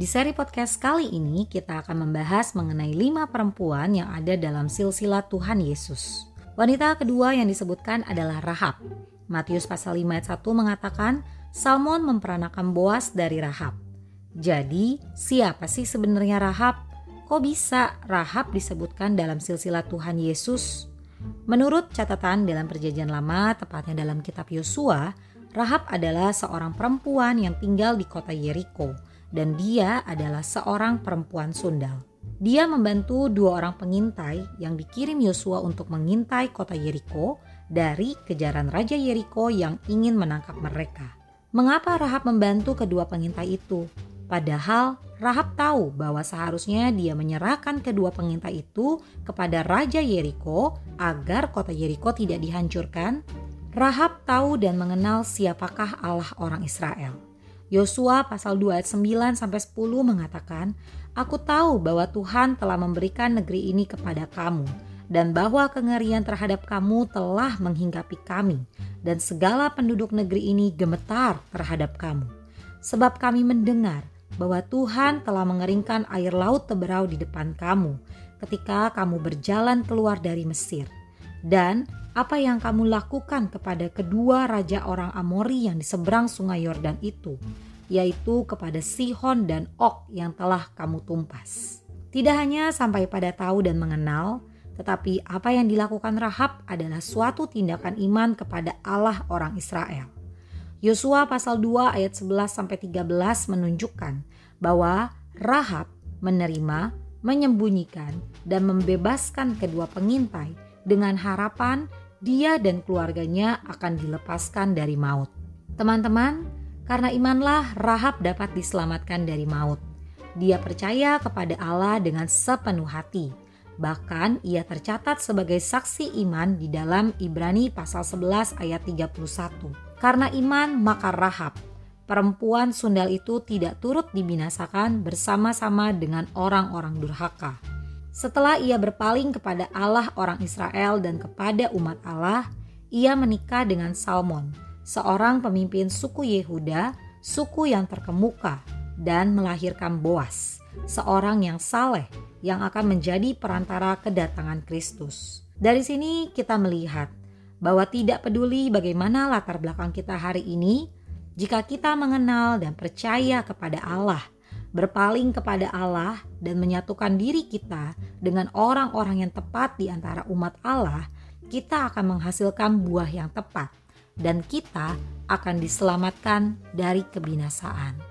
Di seri podcast kali ini kita akan membahas mengenai lima perempuan yang ada dalam silsilah Tuhan Yesus. Wanita kedua yang disebutkan adalah Rahab. Matius pasal 5 ayat 1 mengatakan Salmon memperanakan Boas dari Rahab. Jadi, siapa sih sebenarnya Rahab? Kok bisa Rahab disebutkan dalam silsilah Tuhan Yesus? Menurut catatan dalam Perjanjian Lama, tepatnya dalam kitab Yosua, Rahab adalah seorang perempuan yang tinggal di kota Yeriko dan dia adalah seorang perempuan sundal. Dia membantu dua orang pengintai yang dikirim Yosua untuk mengintai kota Yeriko dari kejaran Raja Yeriko yang ingin menangkap mereka. Mengapa Rahab membantu kedua pengintai itu? Padahal Rahab tahu bahwa seharusnya dia menyerahkan kedua pengintai itu kepada Raja Yeriko agar kota Yeriko tidak dihancurkan. Rahab tahu dan mengenal siapakah Allah orang Israel. Yosua pasal 2 ayat 9 sampai 10 mengatakan, "Aku tahu bahwa Tuhan telah memberikan negeri ini kepada kamu dan bahwa kengerian terhadap kamu telah menghinggapi kami dan segala penduduk negeri ini gemetar terhadap kamu. Sebab kami mendengar bahwa Tuhan telah mengeringkan air laut teberau di depan kamu ketika kamu berjalan keluar dari Mesir. Dan apa yang kamu lakukan kepada kedua raja orang Amori yang di seberang sungai Yordan itu, yaitu kepada Sihon dan Ok yang telah kamu tumpas. Tidak hanya sampai pada tahu dan mengenal, tetapi apa yang dilakukan Rahab adalah suatu tindakan iman kepada Allah orang Israel. Yosua pasal 2 ayat 11 sampai 13 menunjukkan bahwa Rahab menerima, menyembunyikan dan membebaskan kedua pengintai dengan harapan dia dan keluarganya akan dilepaskan dari maut. Teman-teman, karena imanlah Rahab dapat diselamatkan dari maut. Dia percaya kepada Allah dengan sepenuh hati. Bahkan ia tercatat sebagai saksi iman di dalam Ibrani pasal 11 ayat 31. Karena iman maka Rahab, perempuan sundal itu tidak turut dibinasakan bersama-sama dengan orang-orang durhaka setelah ia berpaling kepada Allah orang Israel dan kepada umat Allah, ia menikah dengan Salmon, seorang pemimpin suku Yehuda, suku yang terkemuka, dan melahirkan Boas, seorang yang saleh yang akan menjadi perantara kedatangan Kristus. Dari sini kita melihat bahwa tidak peduli bagaimana latar belakang kita hari ini, jika kita mengenal dan percaya kepada Allah – berpaling kepada Allah dan menyatukan diri kita dengan orang-orang yang tepat di antara umat Allah, kita akan menghasilkan buah yang tepat dan kita akan diselamatkan dari kebinasaan.